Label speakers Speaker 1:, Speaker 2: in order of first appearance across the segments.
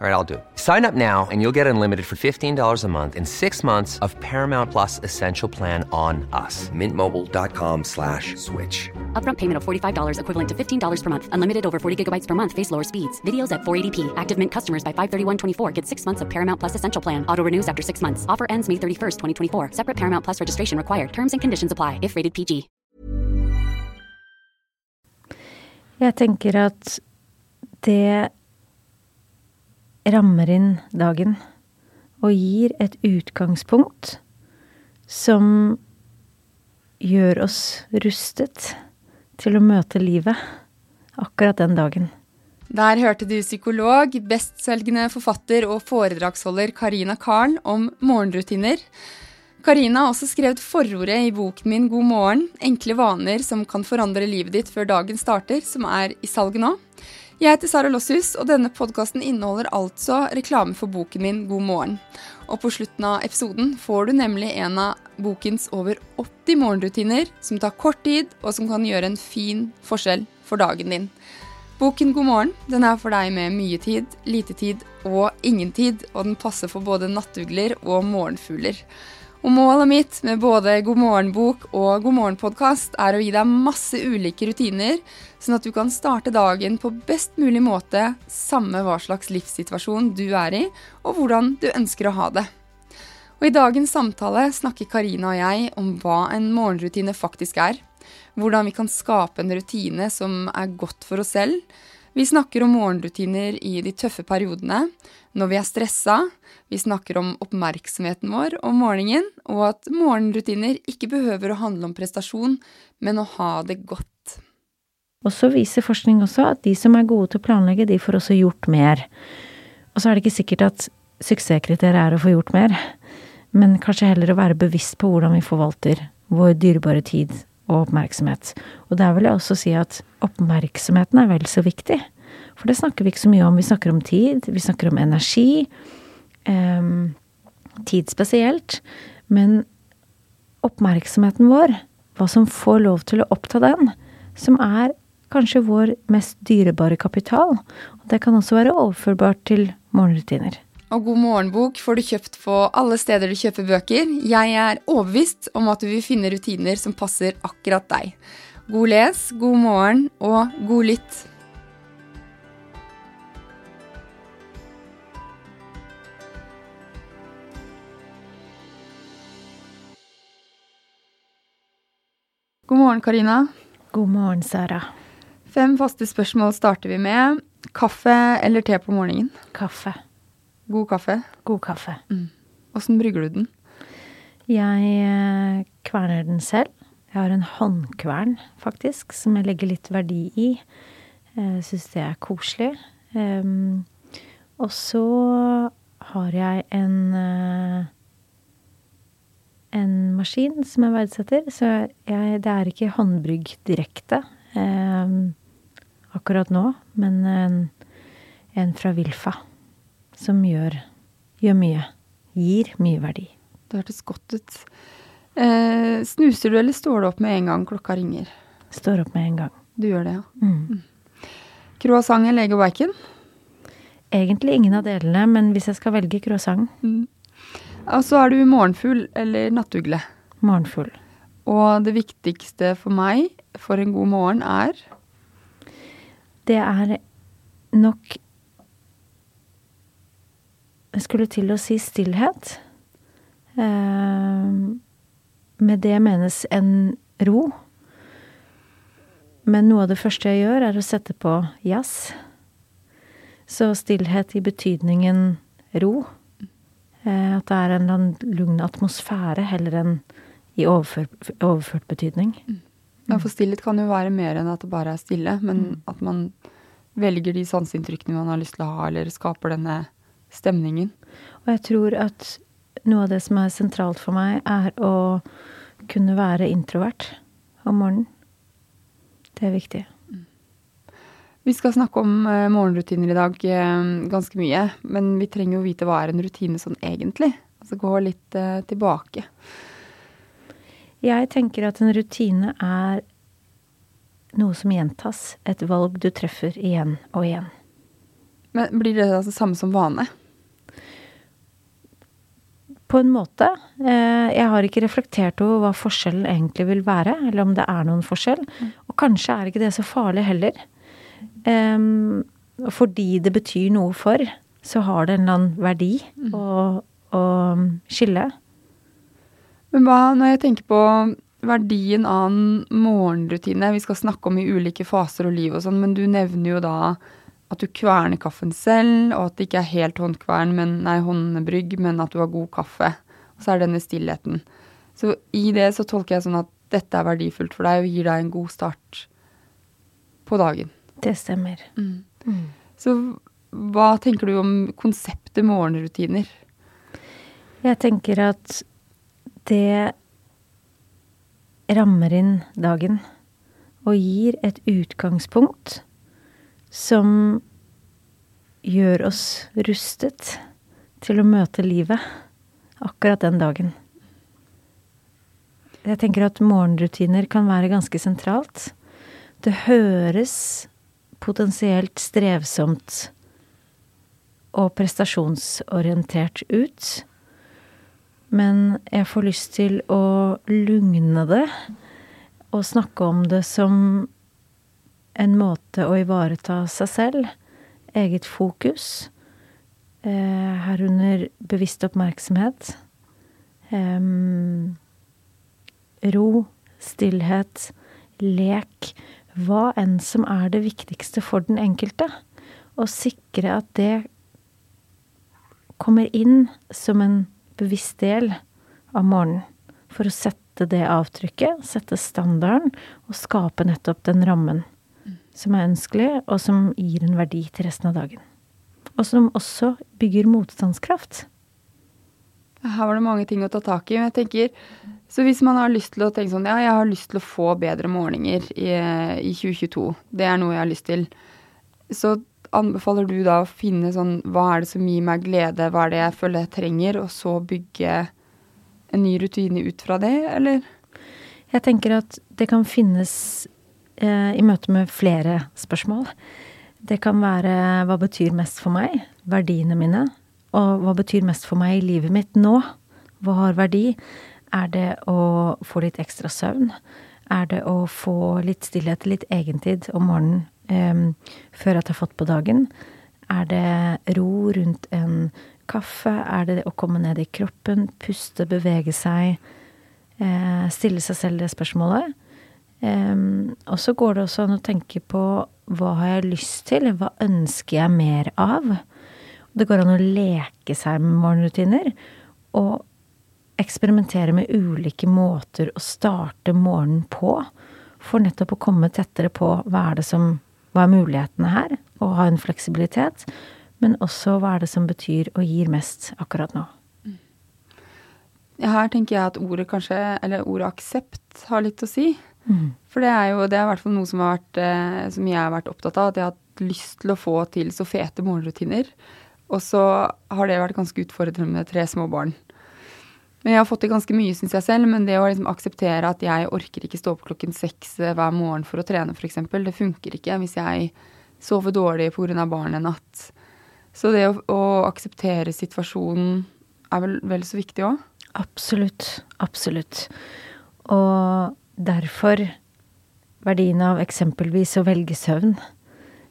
Speaker 1: All right, I'll do it. Sign up now and you'll get unlimited for $15 a month in six months of Paramount Plus Essential Plan on us. Mintmobile.com slash switch.
Speaker 2: Upfront payment of $45 equivalent to $15 per month. Unlimited over 40 gigabytes per month. Face lower speeds. Videos at 480p. Active Mint customers by 531.24 get six months of Paramount Plus Essential Plan. Auto renews after six months. Offer ends May 31st, 2024. Separate Paramount Plus registration required. Terms and conditions apply if rated PG.
Speaker 3: Jeg tenker at det rammer inn dagen og gir et utgangspunkt som gjør oss rustet til å møte livet akkurat den dagen.
Speaker 4: Der hørte du psykolog, bestselgende forfatter og foredragsholder Karina Karl om morgenrutiner. Karina har også skrevet forordet i boken min God morgen, enkle vaner som kan forandre livet ditt før dagen starter, som er i salget nå. Jeg heter Sara Losshus, og denne podkasten inneholder altså reklame for boken min God morgen. Og på slutten av episoden får du nemlig en av bokens over 80 morgenrutiner som tar kort tid, og som kan gjøre en fin forskjell for dagen din. Boken God morgen den er for deg med mye tid, lite tid og ingen tid, og den passer for både nattugler og morgenfugler. Og målet mitt med både God morgen-bok og God morgen-podkast er å gi deg masse ulike rutiner, sånn at du kan starte dagen på best mulig måte, samme hva slags livssituasjon du er i, og hvordan du ønsker å ha det. Og I dagens samtale snakker Karina og jeg om hva en morgenrutine faktisk er, hvordan vi kan skape en rutine som er godt for oss selv. Vi snakker om morgenrutiner i de tøffe periodene, når vi er stressa, vi snakker om oppmerksomheten vår om morgenen, og at morgenrutiner ikke behøver å handle om prestasjon, men å ha det godt.
Speaker 3: Og så viser forskning også at de som er gode til å planlegge, de får også gjort mer. Og så er det ikke sikkert at suksesskriteriet er å få gjort mer, men kanskje heller å være bevisst på hvordan vi forvalter vår dyrebare tid og oppmerksomhet. Og der vil jeg også si at oppmerksomheten er vel så viktig. For det snakker vi ikke så mye om. Vi snakker om tid, vi snakker om energi. Um, tid spesielt. Men oppmerksomheten vår, hva som får lov til å oppta den, som er kanskje vår mest dyrebare kapital. Og det kan også være overførbart til morgenrutiner.
Speaker 4: Og God morgenbok får du kjøpt på alle steder du kjøper bøker. Jeg er overbevist om at du vil finne rutiner som passer akkurat deg. God les, god morgen og god lytt. God morgen, Karina.
Speaker 3: God morgen, Sara.
Speaker 4: Fem faste spørsmål starter vi med. Kaffe eller te på morgenen?
Speaker 3: Kaffe.
Speaker 4: God kaffe?
Speaker 3: God kaffe.
Speaker 4: Åssen brygger du den?
Speaker 3: Jeg eh, kverner den selv. Jeg har en håndkvern, faktisk, som jeg legger litt verdi i. Jeg syns det er koselig. Um, og så har jeg en uh, en maskin som jeg verdsetter, så jeg, det er ikke håndbrygg direkte um, akkurat nå, men en, en fra Wilfa som gjør, gjør mye. Gir mye verdi.
Speaker 4: Det hørtes godt ut. Eh, snuser du, eller står du opp med en gang klokka ringer?
Speaker 3: Står opp med en gang.
Speaker 4: Du gjør det, ja.
Speaker 3: Mm.
Speaker 4: Croissant eller egg og bacon?
Speaker 3: Egentlig ingen av delene, men hvis jeg skal velge croissant
Speaker 4: Mm. Og så er du morgenfugl eller nattugle.
Speaker 3: Morgenfugl.
Speaker 4: Og det viktigste for meg for en god morgen er
Speaker 3: Det er nok Jeg skulle til å si stillhet. Eh, med det menes en ro. Men noe av det første jeg gjør, er å sette på jazz. Så stillhet i betydningen ro. Eh, at det er en eller annen lugn atmosfære heller enn i overført, overført betydning.
Speaker 4: Ja, for stillhet kan jo være mer enn at det bare er stille, men at man velger de sanseinntrykkene man har lyst til å ha, eller skaper denne stemningen.
Speaker 3: Og jeg tror at noe av det som er sentralt for meg, er å kunne være introvert om morgenen. Det er viktig.
Speaker 4: Vi skal snakke om eh, morgenrutiner i dag eh, ganske mye, men vi trenger jo vite hva er en rutine sånn egentlig. Altså gå litt eh, tilbake.
Speaker 3: Jeg tenker at en rutine er noe som gjentas. Et valg du treffer igjen og igjen.
Speaker 4: Men blir det altså samme som vane?
Speaker 3: På en måte. Eh, jeg har ikke reflektert over hva forskjellen egentlig vil være, eller om det er noen forskjell. Og kanskje er ikke det så farlig heller. Um, fordi det betyr noe for, så har det en eller annen verdi å, å skille.
Speaker 4: Men hva når jeg tenker på verdien av en morgenrutine Vi skal snakke om i ulike faser og liv og sånn, men du nevner jo da at du kverner kaffen selv, og at det ikke er helt håndkvern, men, nei, håndbrygg, men at du har god kaffe. Og så er det denne stillheten. Så i det så tolker jeg sånn at dette er verdifullt for deg og gir deg en god start på dagen.
Speaker 3: Det stemmer.
Speaker 4: Mm. Så hva tenker du om konseptet morgenrutiner?
Speaker 3: Jeg tenker at det rammer inn dagen og gir et utgangspunkt som gjør oss rustet til å møte livet akkurat den dagen. Jeg tenker at morgenrutiner kan være ganske sentralt. Det høres potensielt strevsomt og prestasjonsorientert ut. Men jeg får lyst til å lugne det og snakke om det som en måte å ivareta seg selv, eget fokus, eh, herunder bevisst oppmerksomhet, eh, ro, stillhet, lek, hva enn som er det viktigste for den enkelte. Og sikre at det kommer inn som en bevisst del av morgenen. For å sette det avtrykket, sette standarden, og skape nettopp den rammen som er ønskelig, og som gir en verdi til resten av dagen. Og som også bygger motstandskraft.
Speaker 4: Her var det mange ting å ta tak i. men jeg tenker, Så hvis man har lyst til å tenke sånn Ja, jeg har lyst til å få bedre målinger i, i 2022. Det er noe jeg har lyst til. Så anbefaler du da å finne sånn Hva er det som gir meg glede? Hva er det jeg føler jeg trenger? Og så bygge en ny rutine ut fra det, eller?
Speaker 3: Jeg tenker at det kan finnes i møte med flere spørsmål. Det kan være hva betyr mest for meg? Verdiene mine. Og hva betyr mest for meg i livet mitt nå? Hva har verdi? Er det å få litt ekstra søvn? Er det å få litt stillhet, litt egentid om morgenen eh, før at jeg har fått på dagen? Er det ro rundt en kaffe? Er det å komme ned i kroppen, puste, bevege seg? Eh, stille seg selv det spørsmålet. Um, og så går det også an å tenke på hva har jeg lyst til, hva ønsker jeg mer av? Det går an å leke seg med morgenrutiner og eksperimentere med ulike måter å starte morgenen på. For nettopp å komme tettere på hva er det som hva er mulighetene her, og ha en fleksibilitet. Men også hva er det som betyr og gir mest akkurat nå.
Speaker 4: Her tenker jeg at ordet kanskje, eller ordet aksept har litt å si.
Speaker 3: Mm.
Speaker 4: For det er jo det er i hvert fall noe som, har vært, eh, som jeg har vært opptatt av. At jeg har hatt lyst til å få til så fete morgenrutiner. Og så har det vært ganske utfordrende med tre små barn. Men jeg har fått til ganske mye, syns jeg selv. Men det å liksom akseptere at jeg orker ikke stå opp klokken seks eh, hver morgen for å trene, f.eks., det funker ikke hvis jeg sover dårlig pga. barn en natt. Så det å, å akseptere situasjonen er vel vel så viktig òg.
Speaker 3: Absolutt. Absolutt. Og derfor verdien av eksempelvis å velge søvn.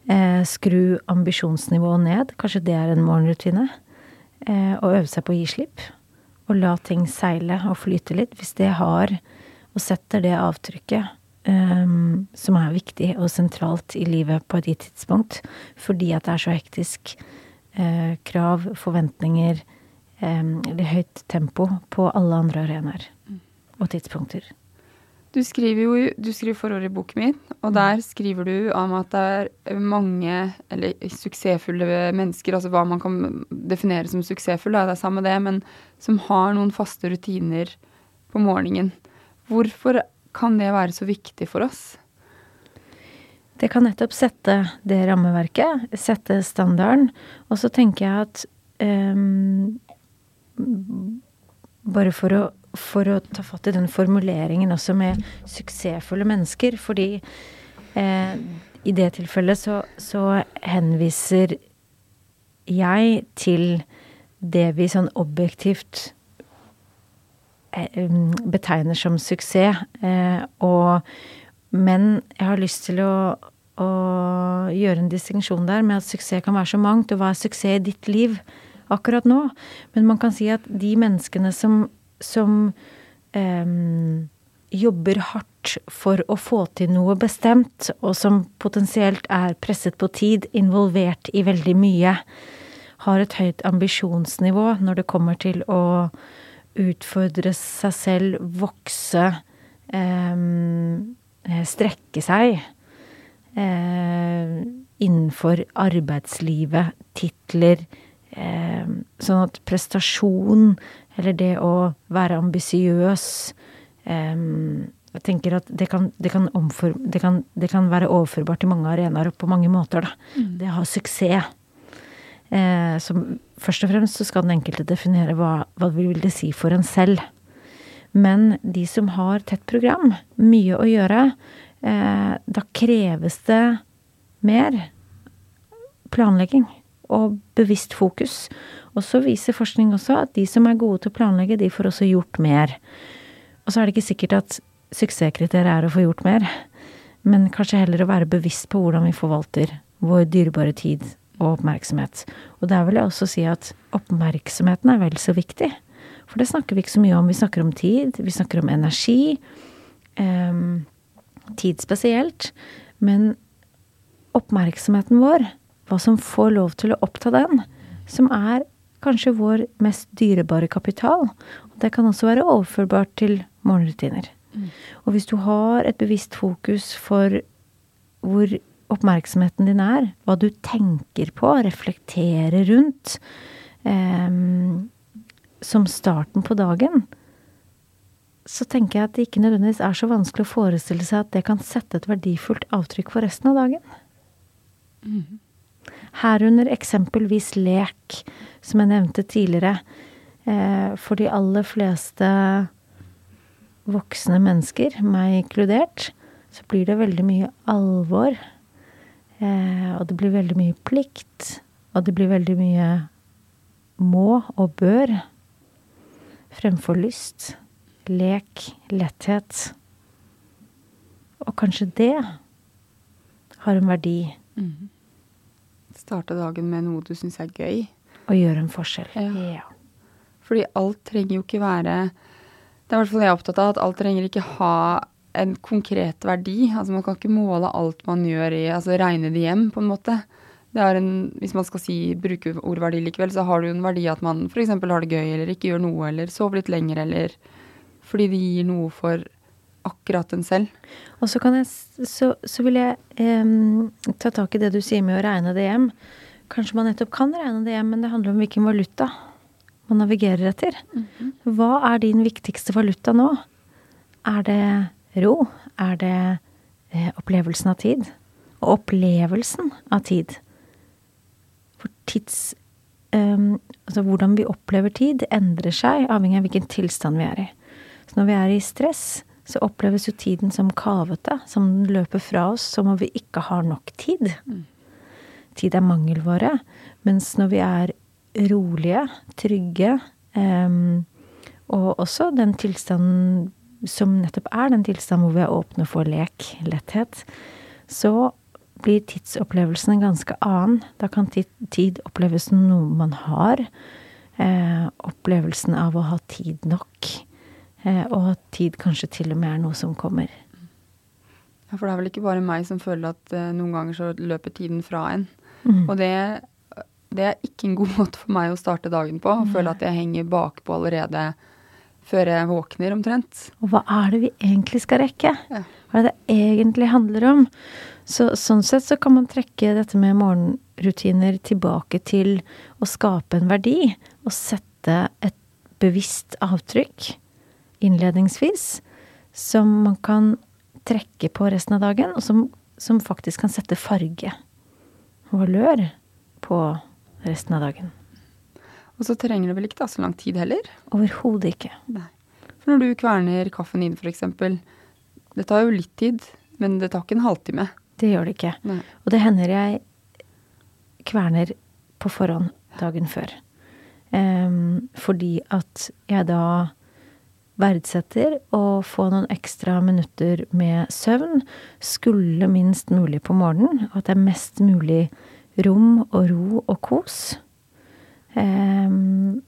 Speaker 3: Eh, skru ambisjonsnivået ned. Kanskje det er en morgenrutine. Eh, og øve seg på å gi slipp. Og la ting seile og flyte litt. Hvis det har og setter det avtrykket eh, som er viktig og sentralt i livet på et gitt tidspunkt, fordi at det er så hektisk. Eh, krav, forventninger, eh, eller høyt tempo på alle andre arenaer. og tidspunkter.
Speaker 4: Du skriver jo du skriver forordet i boken min, og
Speaker 3: Mm.
Speaker 4: der skriver du om at det er mange, eller suksessfulle mennesker, altså hva man kan definere som suksessfull, det er samme det, men som har noen faste rutiner på morgenen. Hvorfor kan det være så viktig for oss?
Speaker 3: Det kan nettopp sette det rammeverket, sette standarden. Og så tenker jeg at um, Bare for å, for å ta fatt i den formuleringen også med suksessfulle mennesker, fordi eh, i det tilfellet så, så henviser jeg til det vi sånn objektivt eh, betegner som suksess. Eh, og, men jeg har lyst til å, å gjøre en distinksjon der med at suksess kan være så mangt. Og hva er suksess i ditt liv akkurat nå? Men man kan si at de menneskene som, som um, jobber hardt for å få til noe bestemt, og som potensielt er presset på tid, involvert i veldig mye, har et høyt ambisjonsnivå når det kommer til å utfordre seg selv, vokse, eh, strekke seg eh, innenfor arbeidslivet, titler, eh, sånn at prestasjon, eller det å være ambisiøs Jeg tenker at det kan, det, kan omfor, det, kan, det kan være overførbart til mange arenaer og på mange måter, da. Det å ha suksess. Eh, som først og fremst så skal den enkelte definere hva, hva vil det si for en selv. Men de som har tett program, mye å gjøre, eh, da kreves det mer planlegging og bevisst fokus. Og så viser forskning også at de som er gode til å planlegge, de får også gjort mer. Og så er det ikke sikkert at suksesskriteriet er å få gjort mer, men kanskje heller å være bevisst på hvordan vi forvalter vår dyrebare tid og oppmerksomhet. Og der vil jeg også si at oppmerksomheten er vel så viktig. For det snakker vi ikke så mye om. Vi snakker om tid, vi snakker om energi. Eh, tid spesielt. Men oppmerksomheten vår, hva som får lov til å oppta den, som er kanskje vår mest dyrebare kapital. Det kan også være overførbart til morgenrutiner. Og hvis du har et bevisst fokus for hvor oppmerksomheten din er, hva du tenker på, reflekterer rundt, eh, som starten på dagen, så tenker jeg at det ikke nødvendigvis er så vanskelig å forestille seg at det kan sette et verdifullt avtrykk for resten av dagen. Herunder eksempelvis lek, som jeg nevnte tidligere. Eh, for de aller fleste voksne mennesker, meg inkludert, så blir det veldig mye alvor. Eh, og det blir veldig mye plikt. Og det blir veldig mye må og bør fremfor lyst, lek, letthet. Og kanskje det har en verdi
Speaker 4: Starte dagen med noe du syns er gøy.
Speaker 3: og gjøre en forskjell.
Speaker 4: Ja. Fordi alt trenger jo ikke være Det er i hvert fall jeg er opptatt av, at alt trenger ikke ha en konkret verdi. Altså Man kan ikke måle alt man gjør i Altså regne det hjem, på en måte. Det er en, hvis man skal si, bruke ordverdi likevel, så har det jo en verdi at man f.eks. har det gøy, eller ikke gjør noe, eller sover litt lenger, eller Fordi det gir noe for akkurat en selv.
Speaker 3: Og så, kan jeg, så, så vil jeg eh, ta tak i det du sier med å regne det hjem. Kanskje man nettopp kan regne det hjem, men det handler om hvilken valuta man navigerer etter. Hva er din viktigste valuta nå? Er det ro? Er det eh, opplevelsen av tid? Og opplevelsen av tid. For tids em, Altså hvordan vi opplever tid, endrer seg avhengig av hvilken tilstand vi er i. Så når vi er i stress, så oppleves jo tiden som kavete, som den løper fra oss, som om vi ikke har nok tid. Tid er mangelvare. Mens når vi er rolige, trygge, em, og også den tilstanden som nettopp er den tilstanden hvor vi er åpne for lek, letthet, så blir tidsopplevelsen en ganske annen. Da kan tid, tid oppleves som noe man har. Eh, opplevelsen av å ha tid nok. Eh, og at tid kanskje til og med er noe som kommer.
Speaker 4: Ja, For det er vel ikke bare meg som føler at eh, noen ganger så løper tiden fra en.
Speaker 3: Mm.
Speaker 4: Og det, det er ikke en god måte for meg å starte dagen på. Å føle at jeg henger bakpå allerede før jeg våkner, omtrent.
Speaker 3: Og hva er det vi egentlig skal rekke?
Speaker 4: Ja.
Speaker 3: Hva er det det egentlig handler om? Så, sånn sett så kan man trekke dette med morgenrutiner tilbake til å skape en verdi. Og sette et bevisst avtrykk innledningsvis som man kan trekke på resten av dagen, og som, som faktisk kan sette farge og valør på resten av dagen.
Speaker 4: Og så trenger det vel ikke ta så lang tid heller.
Speaker 3: Overhodet ikke.
Speaker 4: Nei. For når du kverner kaffen inn, f.eks. Det tar jo litt tid, men det tar ikke en halvtime.
Speaker 3: Det gjør det ikke.
Speaker 4: Nei.
Speaker 3: Og det hender jeg kverner på forhånd dagen før. Um, fordi at jeg da verdsetter å få noen ekstra minutter med søvn. Skulle minst mulig på morgenen. Og at det er mest mulig rom og ro og kos. Em,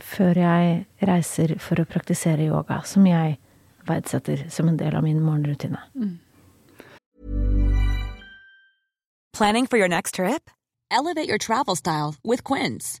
Speaker 3: før jeg reiser for å praktisere yoga, som jeg verdsetter som en del av min morgenrutine.
Speaker 5: Quince.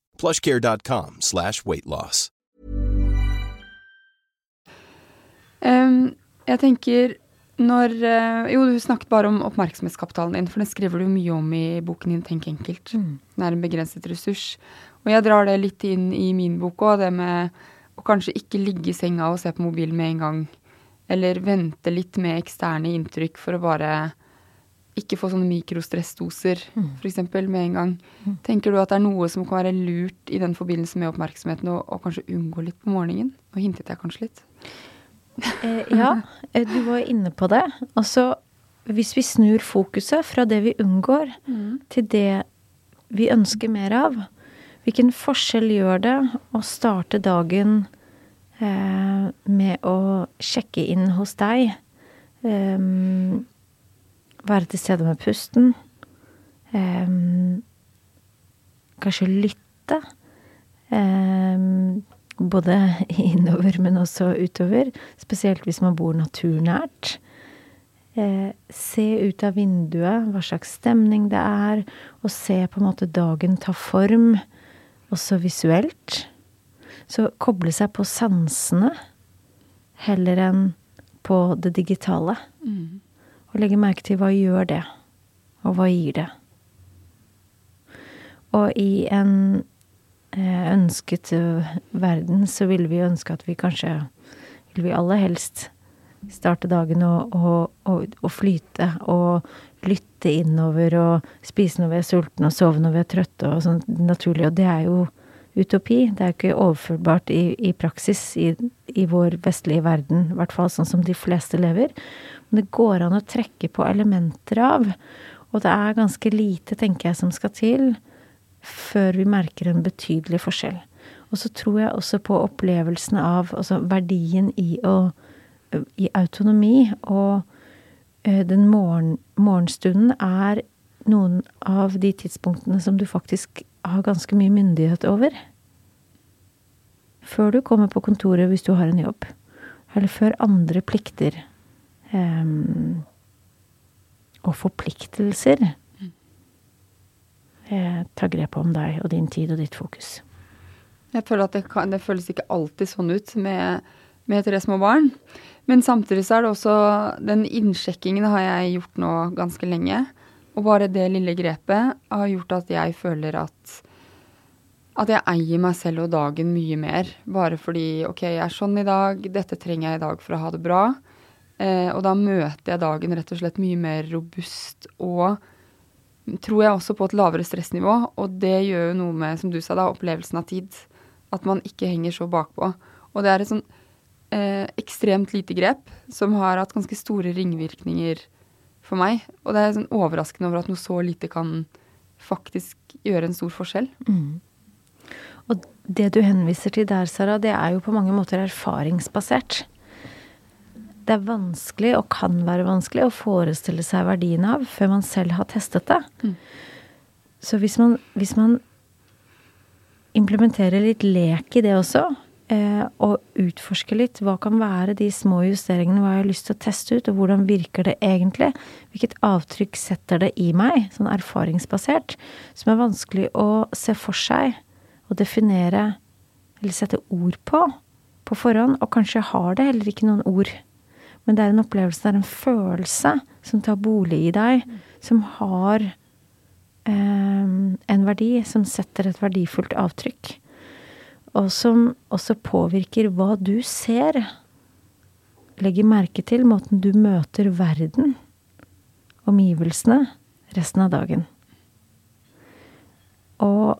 Speaker 6: plushcare.com slash weight loss.
Speaker 4: Ehm, jeg tenker når eh, Jo, du snakket bare om oppmerksomhetskapitalen din, for den skriver du mye om i boken din Tenk enkelt. Den er en begrenset ressurs. Og jeg drar det litt inn i min bok òg, det med å kanskje ikke ligge i senga og se på mobilen med en gang. Eller vente litt med eksterne inntrykk for å bare ikke få sånne mikrostressdoser, for eksempel, med en gang. Tenker du at det er noe som kan være lurt i den forbindelse med oppmerksomheten, og, og kanskje unngå litt på morgenen? Nå hintet jeg kanskje litt.
Speaker 3: Eh, ja, eh, du var inne på det. Altså, hvis vi snur fokuset fra det vi unngår, til det vi ønsker mer av, hvilken forskjell gjør det å starte dagen eh, med å sjekke inn hos deg? Em, være til stede med pusten. Um, kanskje lytte. Um, både innover, men også utover. Spesielt hvis man bor naturnært. Eh, se ut av vinduet hva slags stemning det er, og se på en måte dagen ta form, også visuelt. Så koble seg på sansene heller enn på det digitale. Og legge merke til hva gjør det, og hva gir det. Og i en eh, ønsket verden så ville vi ønske at vi kanskje Vil vi aller helst starte dagen og, og, og, og flyte og lytte innover og spise når vi er sultne og sove når vi er trøtte og sånn naturlig. Og det er jo utopi. Det er jo ikke overførbart i, i praksis i, i vår vestlige verden, i hvert fall sånn som de fleste lever. Det går an å trekke på elementer av. Og det er ganske lite, tenker jeg, som skal til før vi merker en betydelig forskjell. Og så tror jeg også på opplevelsen av altså verdien i å i autonomi. Og eh, den morgen, morgenstunden er noen av de tidspunktene som du faktisk har ganske mye myndighet over. Før du kommer på kontoret hvis du har en jobb. Eller før andre plikter um, og forpliktelser eh, tar grep om deg og din tid og ditt fokus.
Speaker 4: Jeg føler at det, kan, det føles ikke alltid sånn ut med, med, tre små barn. Men samtidig så er det også Den innsjekkingen har jeg gjort nå ganske lenge. Og bare det lille grepet har gjort at jeg føler at at jeg eier meg selv og dagen mye mer. Bare fordi OK, jeg er sånn i dag, dette trenger jeg i dag for å ha det bra. Eh, og da møter jeg dagen rett og slett mye mer robust og tror jeg også på et lavere stressnivå. Og det gjør jo noe med, som du sa, da, opplevelsen av tid. At man ikke henger så bakpå. Og det er et sånn eh, ekstremt lite grep som har hatt ganske store ringvirkninger for meg. Og det er sånn overraskende over at noe så lite kan faktisk gjøre en stor forskjell.
Speaker 3: Mm. Og det du henviser til der, Sara, det er jo på mange måter erfaringsbasert. Det er vanskelig, og kan være vanskelig, å forestille seg verdien av før man selv har testet det. Mm. Så hvis man, hvis man implementerer litt lek i det også, eh, og utforsker litt hva kan være de små justeringene, hva jeg har lyst til å teste ut, og hvordan virker det egentlig? Hvilket avtrykk setter det i meg, sånn erfaringsbasert, som er vanskelig å se for seg og definere eller sette ord på på forhånd, og kanskje har det heller ikke noen ord. Men det er en opplevelse, det er en følelse som tar bolig i deg, som har eh, en verdi som setter et verdifullt avtrykk. Og som også påvirker hva du ser. Legger merke til måten du møter verden, omgivelsene, resten av dagen. Og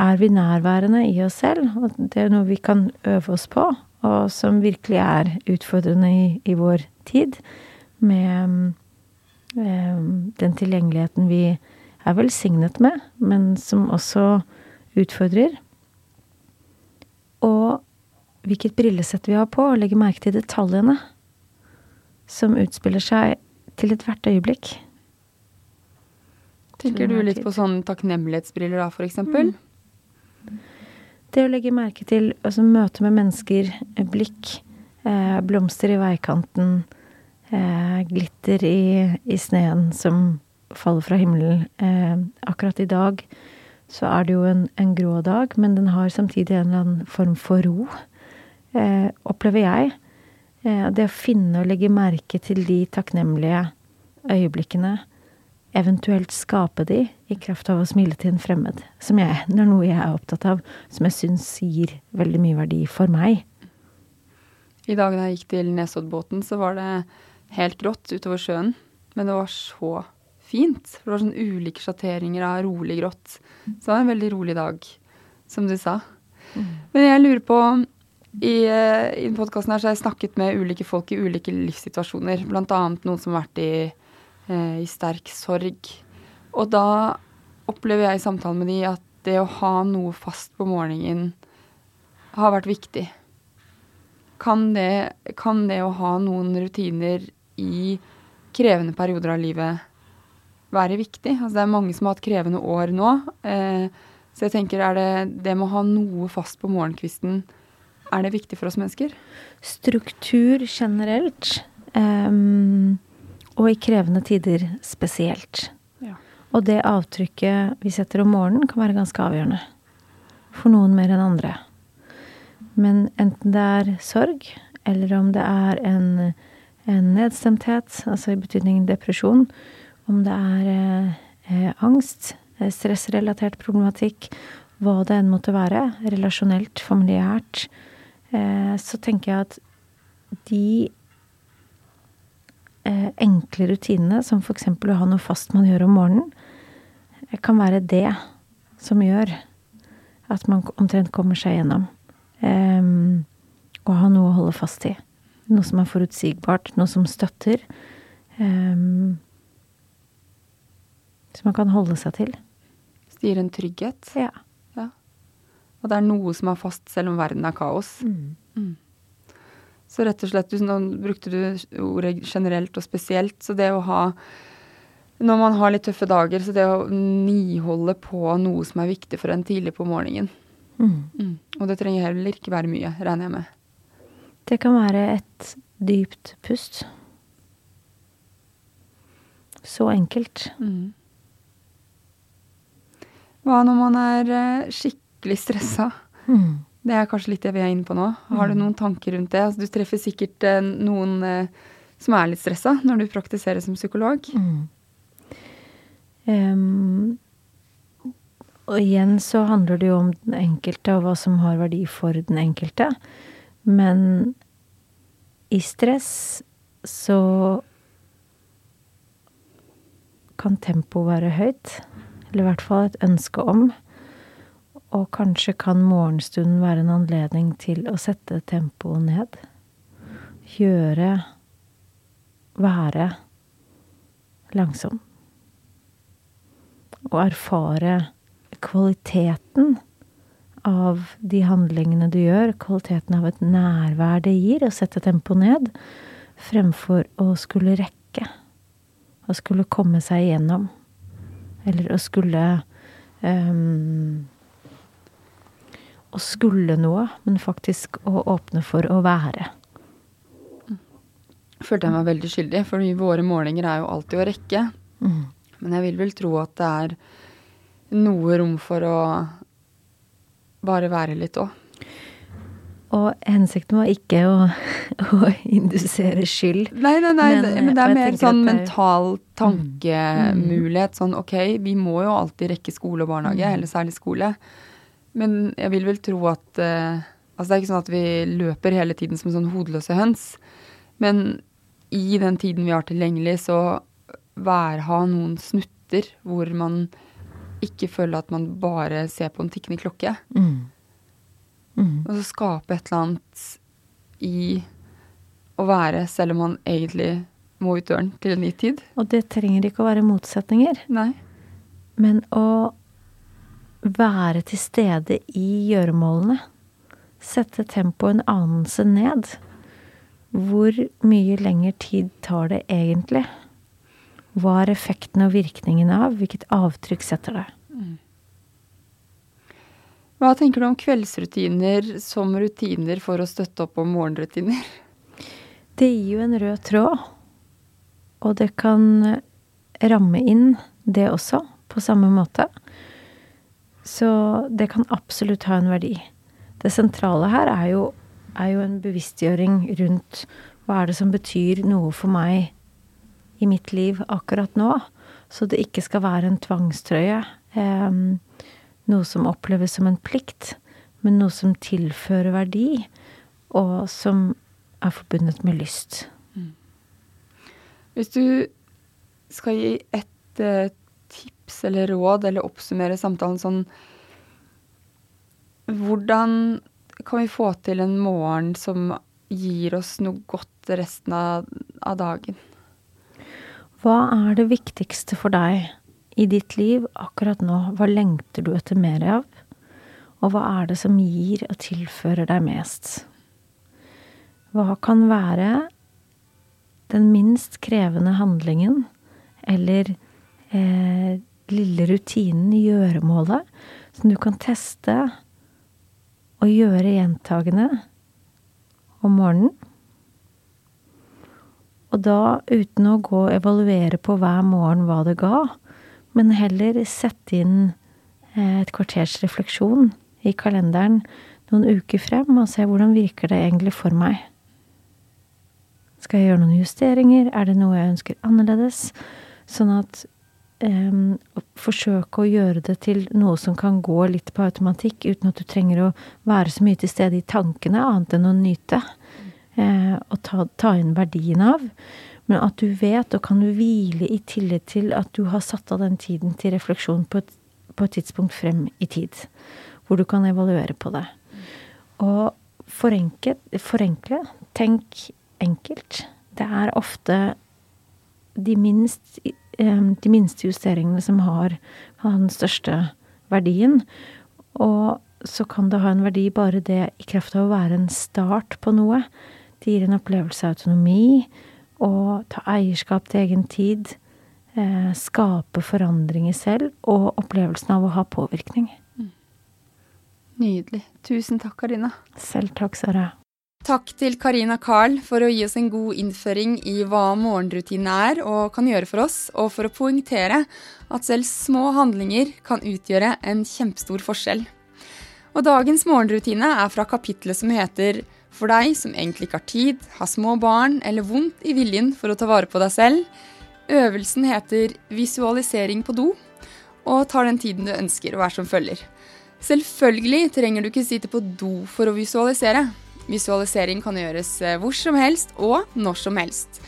Speaker 3: er vi nærværende i oss selv, og det er noe vi kan øve oss på, og som virkelig er utfordrende i, i vår tid, med Eh, den tilgjengeligheten vi er velsignet med, men som også utfordrer. Og hvilket brillesett vi har på, og legge merke til detaljene som utspiller seg til ethvert øyeblikk.
Speaker 4: Tenker du litt på sånne takknemlighetsbriller da, for eksempel?
Speaker 3: Mm. Det å legge merke til altså møte med mennesker, blikk, eh, blomster i veikanten, eh, glitter i, i sneen som faller fra himmelen. Eh, akkurat i dag så er det jo en, en, grå dag, men den har samtidig en eller annen form for ro, eh, opplever jeg. Eh, det å finne og legge merke til de takknemlige øyeblikkene, eventuelt skape de i kraft av å smile til en fremmed, som jeg, det er noe jeg er opptatt av, som jeg syns gir veldig mye verdi for meg.
Speaker 4: I dag da jeg gikk til Nesoddbåten, så var det helt grått utover sjøen. Men det var så fint. For det var sånn ulike sjatteringer av rolig grått. Så det var en veldig rolig dag, som du sa. Mm. Men jeg lurer på I, eh, i podkasten her så har jeg snakket med ulike folk i ulike livssituasjoner. Blant annet noen som har vært i, i sterk sorg. Og da opplever jeg i samtalen med de at det å ha noe fast på morgenen har vært viktig. Kan det, kan det å ha noen rutiner i krevende perioder av livet være viktig. Altså det er mange som har hatt krevende år nå. Eh, så jeg tenker, er det det med å ha noe fast på morgenkvisten, er det viktig for oss mennesker?
Speaker 3: Struktur generelt, um, og i krevende tider spesielt. Ja. Og det avtrykket vi setter om morgenen, kan være ganske avgjørende. For noen mer enn andre. Men enten det er sorg, eller om det er en en nedstemthet, altså i betydningen depresjon, om det er eh, eh, angst, eh, stressrelatert problematikk, hva det enn måtte være, relasjonelt, familiært, eh, så tenker jeg at de enkle rutinene, som f.eks. å ha noe fast man gjør om morgenen, eh, kan være det som gjør at man omtrent kommer seg gjennom. og ha noe å holde fast i. Noe som er forutsigbart, noe som støtter. Um, som man kan holde seg til.
Speaker 4: Så det gir en trygghet?
Speaker 3: Ja.
Speaker 4: ja. Og det er noe som er fast, selv om verden er kaos.
Speaker 3: Mm.
Speaker 4: Mm. Så rett og slett, nå brukte du ordet generelt og spesielt, så det å ha Når man har litt tøffe dager, så det å niholde på noe som er viktig for en tidlig på morgenen.
Speaker 3: Mm.
Speaker 4: Mm. Og det trenger heller ikke være mye, regner jeg med.
Speaker 3: Det kan være et dypt pust. Så enkelt.
Speaker 4: Mm. Hva når man er eh, skikkelig stressa?
Speaker 3: Mm.
Speaker 4: Det er kanskje litt det vi er inne på nå. Har du noen tanker rundt det? Altså, du treffer sikkert eh, noen eh, som er litt stressa når du praktiserer som psykolog.
Speaker 3: Mm. Um, og igjen så handler det jo om den enkelte og hva som har verdi for den enkelte. Men i stress så kan tempoet være høyt. Eller i hvert fall et ønske om. Og kanskje kan morgenstunden være en anledning til å sette tempoet ned. Gjøre Være langsom. Og erfare kvaliteten av de handlingene du gjør, kvaliteten av et nærvær det gir å sette tempoet ned, fremfor å skulle rekke. Å skulle komme seg igjennom. Eller å skulle um, Å skulle noe, men faktisk å åpne for å være.
Speaker 4: Følte jeg meg veldig skyldig, for våre målinger er jo alltid å rekke.
Speaker 3: Mm.
Speaker 4: Men jeg vil vel tro at det er noe rom for å bare være litt òg.
Speaker 3: Og hensikten var ikke å, å indusere skyld.
Speaker 4: Nei, nei, nei,
Speaker 3: Men,
Speaker 4: det, men det er mer sånn
Speaker 3: er-
Speaker 4: mental tankemulighet. Sånn ok, vi må jo alltid rekke skole og barnehage,
Speaker 3: Mm.
Speaker 4: eller særlig skole. Men jeg vil vel tro at eh, Altså det er ikke sånn at vi løper hele tiden som sånn hodeløse høns. Men i den tiden vi har tilgjengelig, så værha noen snutter hvor man ikke føler at man bare ser på en tikkende klokke.
Speaker 3: Mm. Mm.
Speaker 4: Og så skape et eller annet i å være, selv om man egentlig må ut døren til en ny tid.
Speaker 3: Og det trenger ikke å være motsetninger.
Speaker 4: Nei.
Speaker 3: Men å være til stede i gjøremålene. Sette tempoet en anelse ned. Hvor mye lengre tid tar det egentlig? Hva er effekten og virkningen av? Hvilket avtrykk setter det?
Speaker 4: Hva tenker du om kveldsrutiner som rutiner for å støtte opp om morgenrutiner?
Speaker 3: Det gir jo en rød tråd. Og det kan ramme inn det også, på samme måte. Så det kan absolutt ha en verdi. Det sentrale her er jo, er jo en bevisstgjøring rundt hva er det som betyr noe for meg i mitt liv akkurat nå. Så det ikke skal være en tvangstrøye. Eh, noe som oppleves som en plikt, men noe som tilfører verdi, og som er forbundet med lyst.
Speaker 4: Hvis du skal gi et eh, tips eller råd, eller oppsummere samtalen sånn Hvordan kan vi få til en morgen som gir oss noe godt resten av, av dagen?
Speaker 3: Hva er det viktigste for deg i ditt liv akkurat nå? Hva lengter du etter mer av? Og hva er det som gir og tilfører deg mest? Hva kan være den minst krevende handlingen eller eh, lille rutinen i gjøremålet som du kan teste og gjøre gjentagende om morgenen? Og da uten å gå og evaluere på hver morgen hva det ga, men heller sette inn eh, et kvarters refleksjon i kalenderen noen uker frem og se hvordan virker det egentlig for meg. Skal jeg gjøre noen justeringer? Er det noe jeg ønsker annerledes? Sånn at um, Forsøke å gjøre det til noe som kan gå litt på automatikk, uten at du trenger å være så mye til stede i tankene, annet enn å nyte. Uh, og ta, ta inn verdien av. Men at du vet og kan du hvile i tillit til at du har satt av den tiden til refleksjon på et, på et tidspunkt frem i tid. Hvor du kan evaluere på det. Og forenkle, forenkle. Tenk enkelt. Det er ofte de, minst, de minste justeringene som har, har den største verdien. Og så kan det ha en verdi bare det i kraft av å være en start på noe. Det gir en opplevelse av autonomi, å ta eierskap til egen tid, eh, skape forandringer selv, og opplevelsen av å ha påvirkning.
Speaker 4: Nydelig. Tusen takk, Karina.
Speaker 3: Selv takk, Sara.
Speaker 4: Takk til Karina Carl for å gi oss en god innføring i hva morgenrutinen er og kan gjøre for oss, og for å poengtere at selv små handlinger kan utgjøre en kjempestor forskjell. Og dagens morgenrutine er fra kapitlet som heter For deg som egentlig ikke har tid, har små barn eller vondt i viljen for å ta vare på deg selv. Øvelsen heter Visualisering på do, og tar den tiden du ønsker og er som følger. Selvfølgelig trenger du ikke sitte på do for å visualisere. Visualisering kan gjøres eh, hvor som helst og når som helst.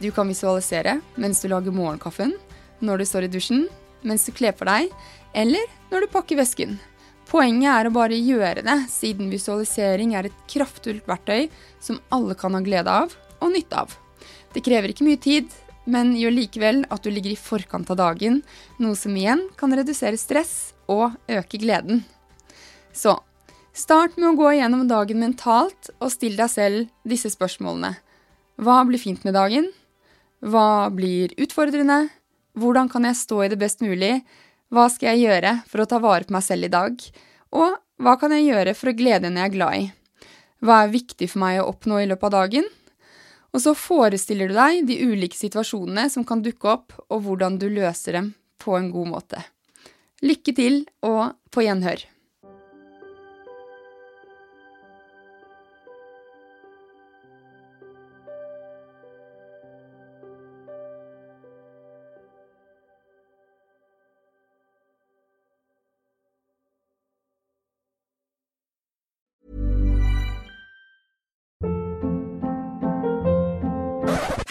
Speaker 4: Du kan visualisere mens du lager morgenkaffen, når du står i dusjen, mens du kler på deg, eller når du pakker vesken. Poenget er å bare gjøre det, siden visualisering er et kraftfullt verktøy som alle kan ha glede av og nytte av. Det krever ikke mye tid, men gjør likevel at du ligger i forkant av dagen, noe som igjen kan redusere stress og øke gleden. Så start med å gå igjennom dagen mentalt og still deg selv disse spørsmålene. Hva blir fint med dagen? Hva blir utfordrende? Hvordan kan jeg stå i det best mulig? Hva skal jeg gjøre for å ta vare på meg selv i dag? Og hva kan jeg gjøre for å glede en jeg er glad i? Hva er viktig for meg å oppnå i løpet av dagen? Og så forestiller du deg de ulike situasjonene som kan dukke opp, og hvordan du løser dem på en god måte. Lykke til, og på gjenhør.